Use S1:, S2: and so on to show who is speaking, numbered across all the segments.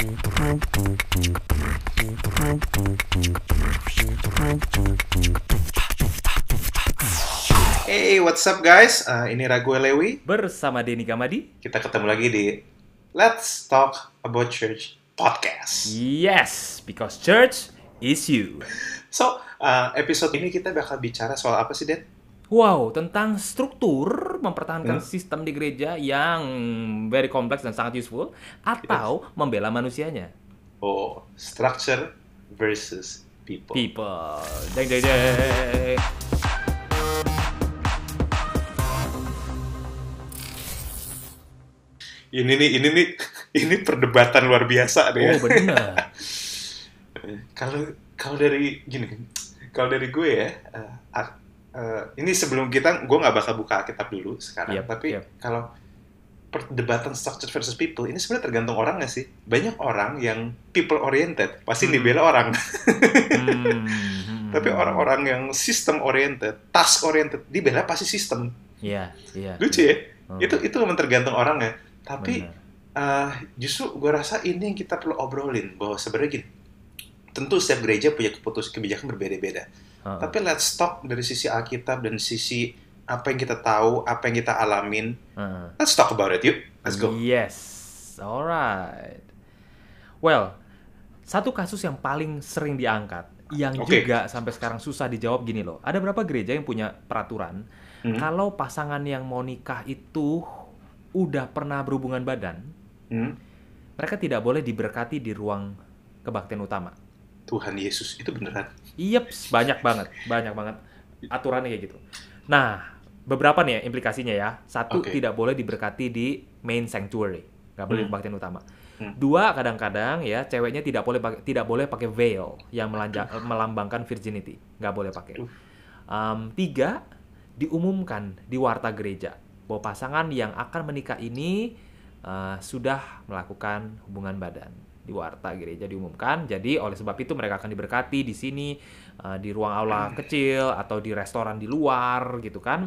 S1: Hey, what's up guys? Uh, ini Ragu Lewi.
S2: Bersama Denny Gamadi.
S1: Kita ketemu lagi di Let's Talk About Church podcast.
S2: Yes, because church is you.
S1: So, uh, episode ini kita bakal bicara soal apa sih, Den?
S2: Wow, tentang struktur mempertahankan
S1: Hmm.
S2: sistem di gereja yang very kompleks dan sangat useful atau membela manusianya.
S1: Oh, structure versus people.
S2: People. Jeng jeng jeng.
S1: Ini nih, ini nih, ini perdebatan luar biasa deh. ya.
S2: Oh, benar.
S1: Kalau kalau dari gini, kalau dari gue ya, uh, uh, ini sebelum kita, gue nggak bakal buka Alkitab dulu sekarang.
S2: Yep,
S1: tapi
S2: yep.
S1: kalau perdebatan structure versus people, ini sebenarnya tergantung orang nggak sih? Banyak orang yang people oriented, pasti
S2: Hmm.
S1: dibela orang.
S2: Hmm.
S1: Tapi orang-orang yang system oriented, task oriented, dibela pasti sistem.
S2: Iya, iya.
S1: Lucu ya?
S2: Hmm.
S1: Itu itu memang tergantung orangnya. Tapi
S2: Benar.
S1: uh, justru gue rasa ini yang kita perlu obrolin bahwa sebenarnya gini, tentu setiap gereja punya keputusan kebijakan berbeda-beda. Tapi let's talk dari sisi Alkitab dan sisi apa yang kita tahu, apa yang kita alamin.
S2: Heeh.
S1: Let's talk about it, yuk. Let's go.
S2: Yes, alright. Well, satu kasus yang paling sering diangkat, yang
S1: Oke.
S2: juga sampai sekarang susah dijawab gini loh. Ada berapa gereja yang punya peraturan
S1: Hmm.
S2: kalau pasangan yang mau nikah itu udah pernah berhubungan badan,
S1: Hmm.
S2: mereka tidak boleh diberkati di ruang kebaktian utama.
S1: Tuhan Yesus itu beneran.
S2: Yeps, banyak banget, banyak banget aturannya kayak gitu. Nah, beberapa nih ya implikasinya ya. Satu,
S1: Oke.
S2: tidak boleh diberkati di main sanctuary, nggak boleh
S1: Hmm.
S2: di kebaktian utama.
S1: Hmm.
S2: Dua, kadang-kadang ya ceweknya tidak boleh pakai tidak boleh pakai veil yang melanja, melambangkan virginity, nggak boleh pakai. Um, tiga, diumumkan di warta gereja bahwa pasangan yang akan menikah ini uh, sudah melakukan hubungan badan di warta gereja diumumkan. Jadi oleh sebab itu mereka akan diberkati di sini uh, di ruang aula kecil atau di restoran di luar gitu kan.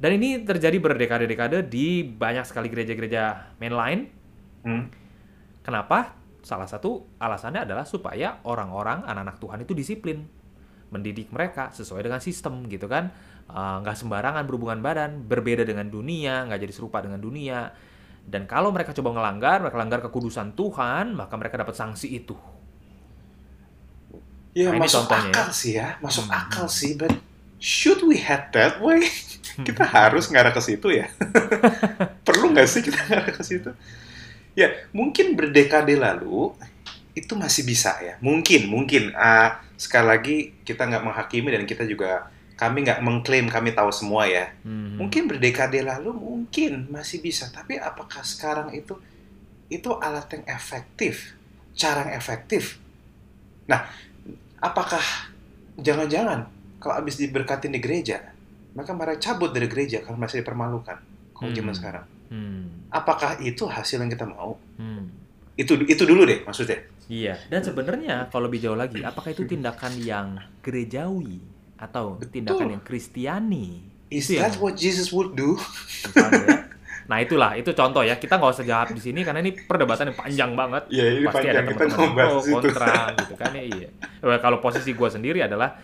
S2: Dan ini terjadi berdekade-dekade di banyak sekali gereja-gereja mainline.
S1: Hmm.
S2: Kenapa? Salah satu alasannya adalah supaya orang-orang anak-anak Tuhan itu disiplin, mendidik mereka sesuai dengan sistem gitu kan, Eh, nggak sembarangan berhubungan badan, berbeda dengan dunia, nggak jadi serupa dengan dunia. Dan kalau mereka coba ngelanggar, mereka langgar kekudusan Tuhan, maka mereka dapat sanksi itu.
S1: Ya
S2: Nah,
S1: masuk
S2: contohnya ya.
S1: akal sih ya, masuk
S2: Hmm.
S1: akal sih, but should we head that way? kita harus ngarah ke situ ya. Perlu nggak sih kita ngarah ke situ? Ya, mungkin berdekade lalu itu masih bisa ya. Mungkin, mungkin. Ah, sekali lagi kita nggak menghakimi dan kita juga kami nggak mengklaim kami tahu semua ya.
S2: Hmm.
S1: Mungkin berdekade lalu mungkin masih bisa, tapi apakah sekarang itu itu alat yang efektif, cara yang efektif? Nah, apakah jangan-jangan kalau habis diberkatin di gereja, maka mereka cabut dari gereja karena masih dipermalukan? Kalau
S2: Hmm.
S1: zaman sekarang,
S2: Hmm.
S1: apakah itu hasil yang kita mau?
S2: Hmm.
S1: Itu itu dulu deh maksudnya.
S2: Iya, dan sebenarnya kalau lebih jauh lagi, apakah itu tindakan yang gerejawi atau
S1: Betul.
S2: tindakan yang kristiani?
S1: Is
S2: Itu yang-
S1: that what Jesus would do?
S2: ya. Nah itulah, itu contoh ya. Kita nggak usah jawab di sini karena ini perdebatan yang panjang banget.
S1: Ya, ini
S2: Pasti
S1: panjang
S2: ada teman-teman pro, kontra gitu kan ya. Iya. Eh, Kalau posisi gue sendiri adalah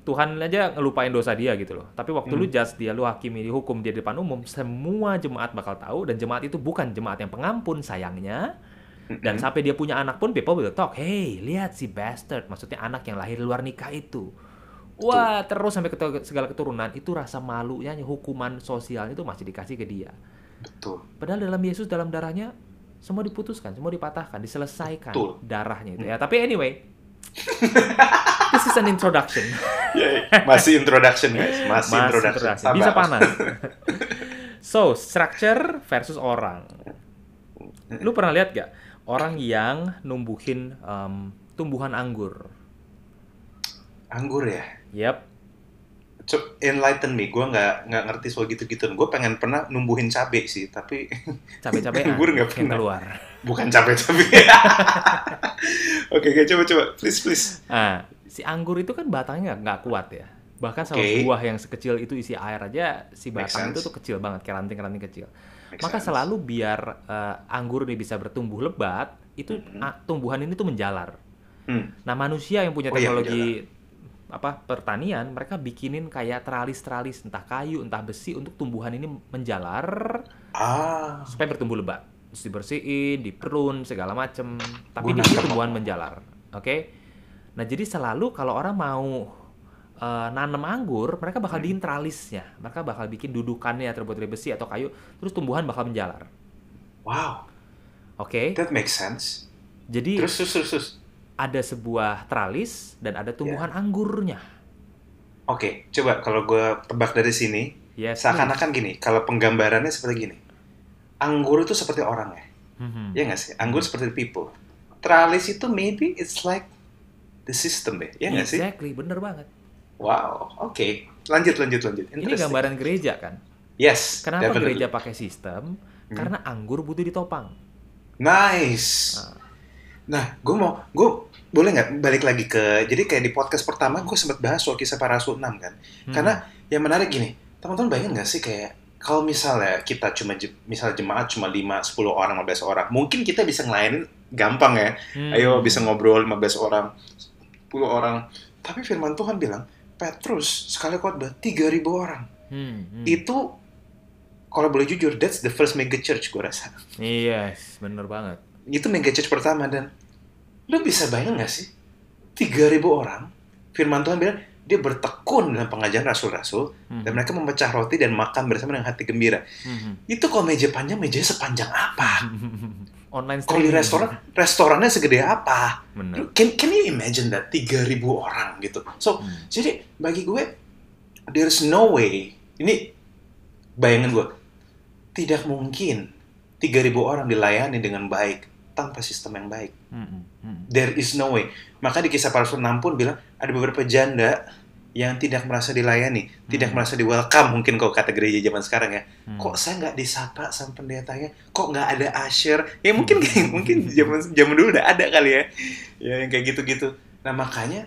S2: Tuhan aja ngelupain dosa dia gitu loh. Tapi waktu lu
S1: Hmm.
S2: judge dia, lu hakimi dihukum dia di depan umum, semua jemaat bakal tahu dan jemaat itu bukan jemaat yang pengampun sayangnya. Dan sampai dia punya anak pun people will talk, hey lihat si bastard, maksudnya anak yang lahir di luar nikah itu. Wah terus sampai ke segala keturunan itu rasa malunya, hukuman sosialnya itu masih dikasih ke dia.
S1: Betul.
S2: Padahal dalam Yesus dalam darahnya semua diputuskan, semua dipatahkan, diselesaikan
S1: Betul.
S2: darahnya itu. Ya, tapi anyway, this is an introduction.
S1: Ya, masih introduction guys, masih,
S2: Mas
S1: introduction.
S2: introduction.
S1: Sabar.
S2: Bisa panas. so, structure versus orang. Lu pernah lihat gak orang yang numbuhin em, tumbuhan anggur?
S1: Anggur ya.
S2: Yep.
S1: Cuk, enlighten me, gue nggak nggak ngerti soal gitu-gitu. Gue pengen pernah numbuhin cabe sih, tapi
S2: Cabe-cabean
S1: Anggur nggak pernah.
S2: keluar.
S1: bukan cabe-cabe. Oke, oke, coba coba, please please.
S2: Nah, si anggur itu kan batangnya nggak- kuat ya. Bahkan sama buah yang sekecil itu isi air aja, si batang itu tuh kecil banget, kayak ranting-ranting kecil.
S1: Make
S2: Maka
S1: sense.
S2: selalu biar eh, anggur ini bisa bertumbuh lebat, itu
S1: Mhm.
S2: ah, tumbuhan ini tuh menjalar.
S1: Hmm.
S2: Nah, manusia yang punya
S1: Oh iya,
S2: teknologi apa pertanian, mereka bikinin kayak teralis-teralis entah kayu, entah besi untuk tumbuhan ini menjalar
S1: Ah,
S2: supaya bertumbuh lebat. Terus dibersihin, diperun segala macem. Tapi di sini tumbuhan menjalar. Oke. Nah, jadi selalu kalau orang mau eh, nanam anggur, mereka bakal
S1: Hmm.
S2: bikin tralisnya. Mereka bakal bikin dudukannya terbuat dari besi atau kayu, terus tumbuhan bakal menjalar.
S1: wow,
S2: Oke.
S1: that makes sense.
S2: Jadi
S1: Terus, terus, terus, terus.
S2: Ada sebuah tralis dan ada tumbuhan
S1: Ya.
S2: anggurnya.
S1: Oke, coba kalau gue tebak dari sini,
S2: Yes.
S1: seakan-akan gini, kalau penggambarannya seperti gini. Anggur itu seperti orang ya,
S2: Mhm.
S1: ya nggak sih? Anggur seperti people. Tralis itu maybe it's like the system deh, ya nggak sih?
S2: Exactly, bener banget.
S1: Wow, oke. Lanjut, lanjut, lanjut.
S2: Ini gambaran gereja kan?
S1: Yes,
S2: Kenapa
S1: definitely.
S2: gereja pakai sistem?
S1: Hmm.
S2: Karena anggur butuh ditopang.
S1: Nice.
S2: Ah.
S1: Nah, gue mau, gue boleh nggak balik lagi ke, jadi kayak di podcast pertama gue sempat bahas soal kisah para rasul 6 kan.
S2: Hmm.
S1: Karena yang menarik gini, teman-teman bayangin nggak sih kayak kalau misalnya kita cuma je- misal jemaat cuma 5, 10 orang, 15 orang, mungkin kita bisa ngelayanin gampang ya.
S2: Hmm.
S1: Ayo bisa ngobrol 15 orang, 10 orang. Tapi firman Tuhan bilang, Petrus sekali khotbah 3000 orang.
S2: Hmm, hmm.
S1: Itu kalau boleh jujur, that's the first mega church gue rasa.
S2: Yes, bener banget.
S1: Itu mega church pertama dan lu bisa bayangin nggak sih 3000 orang firman Tuhan bilang dia bertekun dalam pengajaran rasul-rasul
S2: Hmm.
S1: dan mereka memecah roti dan makan bersama dengan hati gembira.
S2: Hmm.
S1: Itu kalau meja panjang, mejanya sepanjang apa?
S2: Online
S1: Kalau di restoran, restorannya segede apa?
S2: Bener.
S1: Can, can you imagine that 3000 orang gitu? So,
S2: Hmm.
S1: jadi bagi gue there's no way. Ini bayangan gue tidak mungkin 3000 orang dilayani dengan baik tanpa sistem yang baik.
S2: Hmm, hmm.
S1: There is no way. Maka di kisah rasul 6 pun bilang ada beberapa janda yang tidak merasa dilayani, tidak
S2: Hmm.
S1: merasa di welcome mungkin kalau kata gereja zaman sekarang ya.
S2: Hmm.
S1: Kok saya nggak disapa sama pendetanya? Kok nggak ada usher? Ya mungkin mungkin zaman zaman dulu udah ada kali ya. Ya yang kayak gitu-gitu. Nah makanya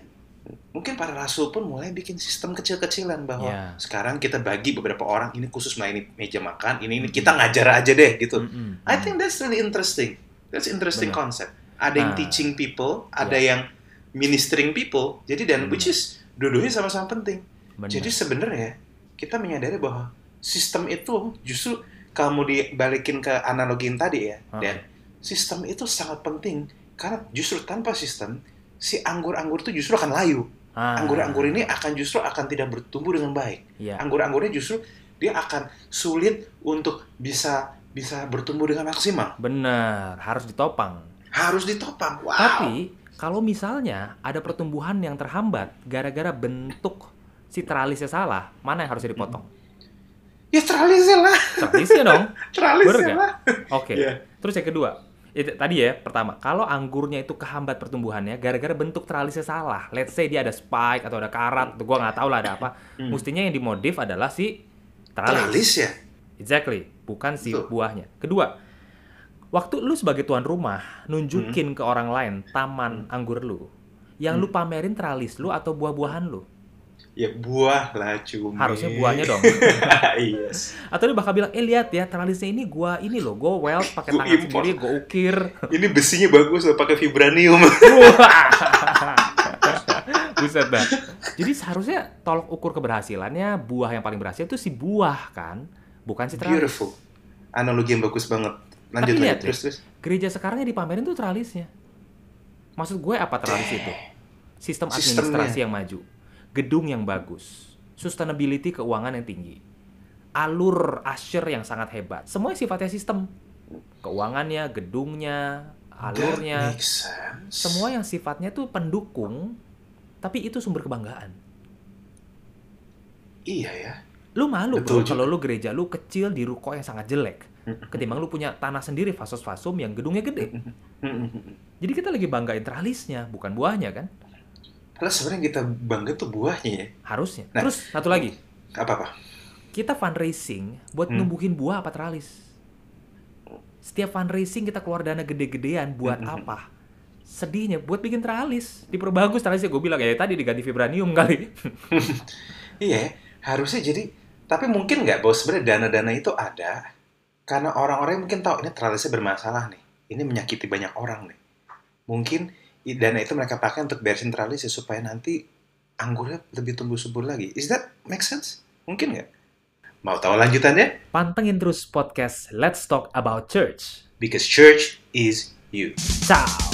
S1: mungkin para rasul pun mulai bikin sistem kecil-kecilan bahwa
S2: Ya.
S1: sekarang kita bagi beberapa orang ini khusus melayani meja makan, ini ini kita ngajar aja deh gitu.
S2: Hmm, hmm,
S1: I think that's really interesting. That's interesting
S2: Benar.
S1: concept. Ada yang
S2: Nah.
S1: teaching people, ada
S2: Ya.
S1: yang ministering people. Jadi dan
S2: Hmm.
S1: which is dua-duanya sama-sama penting.
S2: Bener.
S1: Jadi sebenarnya kita menyadari bahwa sistem itu justru kalau mau dibalikin ke analogi yang tadi ya,
S2: Ah.
S1: dan sistem itu sangat penting karena justru tanpa sistem si anggur-anggur itu justru akan layu.
S2: Ah,
S1: Anggur-anggur ini akan justru akan tidak bertumbuh dengan baik.
S2: Iya.
S1: Anggur-anggurnya justru dia akan sulit untuk bisa bisa bertumbuh dengan maksimal.
S2: Bener, harus ditopang.
S1: Harus ditopang. Wow.
S2: Tapi kalau misalnya ada pertumbuhan yang terhambat gara-gara bentuk si tralisnya salah, mana yang harusnya dipotong?
S1: ya tralisnya lah,
S2: Tralisnya dong. nggak?
S1: lah.
S2: Oke.
S1: Iya.
S2: Terus yang kedua, itu tadi ya pertama, kalau anggurnya itu kehambat pertumbuhannya gara-gara bentuk tralisnya salah. Let's say dia ada spike atau ada karat, atau gua nggak tahu lah ada apa.
S1: Hmm.
S2: Mestinya yang dimodif adalah si tralis.
S1: Tralis ya.
S2: Exactly, bukan si
S1: Betul.
S2: buahnya. Kedua, waktu lu sebagai tuan rumah nunjukin
S1: Hmm.
S2: ke orang lain taman anggur lu, yang lu pamerin tralis lu atau buah-buahan lu,
S1: Ya buah lah cumi.
S2: harusnya buahnya dong.
S1: yes.
S2: Atau lu bakal bilang, eh lihat ya tralisnya ini gua ini loh, gua weld pakai tangan
S1: import.
S2: sendiri, gua ukir.
S1: Ini besinya bagus loh pakai vibranium.
S2: Buset dah. Jadi seharusnya tolok ukur keberhasilannya buah yang paling berhasil itu si buah kan, bukan si tralis.
S1: Beautiful. Analogi yang bagus banget. Lanjut
S2: Tapi lihat
S1: terus terus.
S2: Gereja sekarang yang dipamerin tuh tralisnya. Maksud gue apa tralis itu? Sistem
S1: Sistemnya.
S2: administrasi yang maju, gedung yang bagus, sustainability keuangan yang tinggi, alur usher yang sangat hebat. Semuanya sifatnya sistem. Keuangannya, gedungnya, alurnya, semua yang sifatnya tuh pendukung, tapi itu sumber kebanggaan.
S1: Iya ya.
S2: Lu malu
S1: Betul
S2: bro kalau lu gereja lu kecil di ruko yang sangat jelek. Ketimbang lu punya tanah sendiri fasos-fasum yang gedungnya gede. Jadi kita lagi banggain tralisnya, bukan buahnya kan?
S1: Padahal sebenarnya kita bangga tuh buahnya ya.
S2: Harusnya.
S1: Nah.
S2: Terus satu lagi,
S1: Apa apa?
S2: kita fundraising buat
S1: Hmm.
S2: numbuhin buah apa tralis. Setiap fundraising kita keluar dana gede-gedean buat apa? Sedihnya buat bikin tralis, diperbagus tralisnya. Gue bilang ya tadi diganti vibranium kali.
S1: Iya, ya. harusnya jadi. Tapi mungkin nggak bahwa sebenarnya dana-dana itu ada, Karena orang-orang mungkin tahu ini tralisnya bermasalah nih. Ini menyakiti banyak orang nih. Mungkin dana itu mereka pakai untuk beresin tralisnya supaya nanti anggurnya lebih tumbuh subur lagi. Is that make sense? Mungkin nggak? Mau tahu lanjutannya?
S2: Pantengin terus podcast Let's Talk About Church.
S1: Because church is you.
S2: Ciao!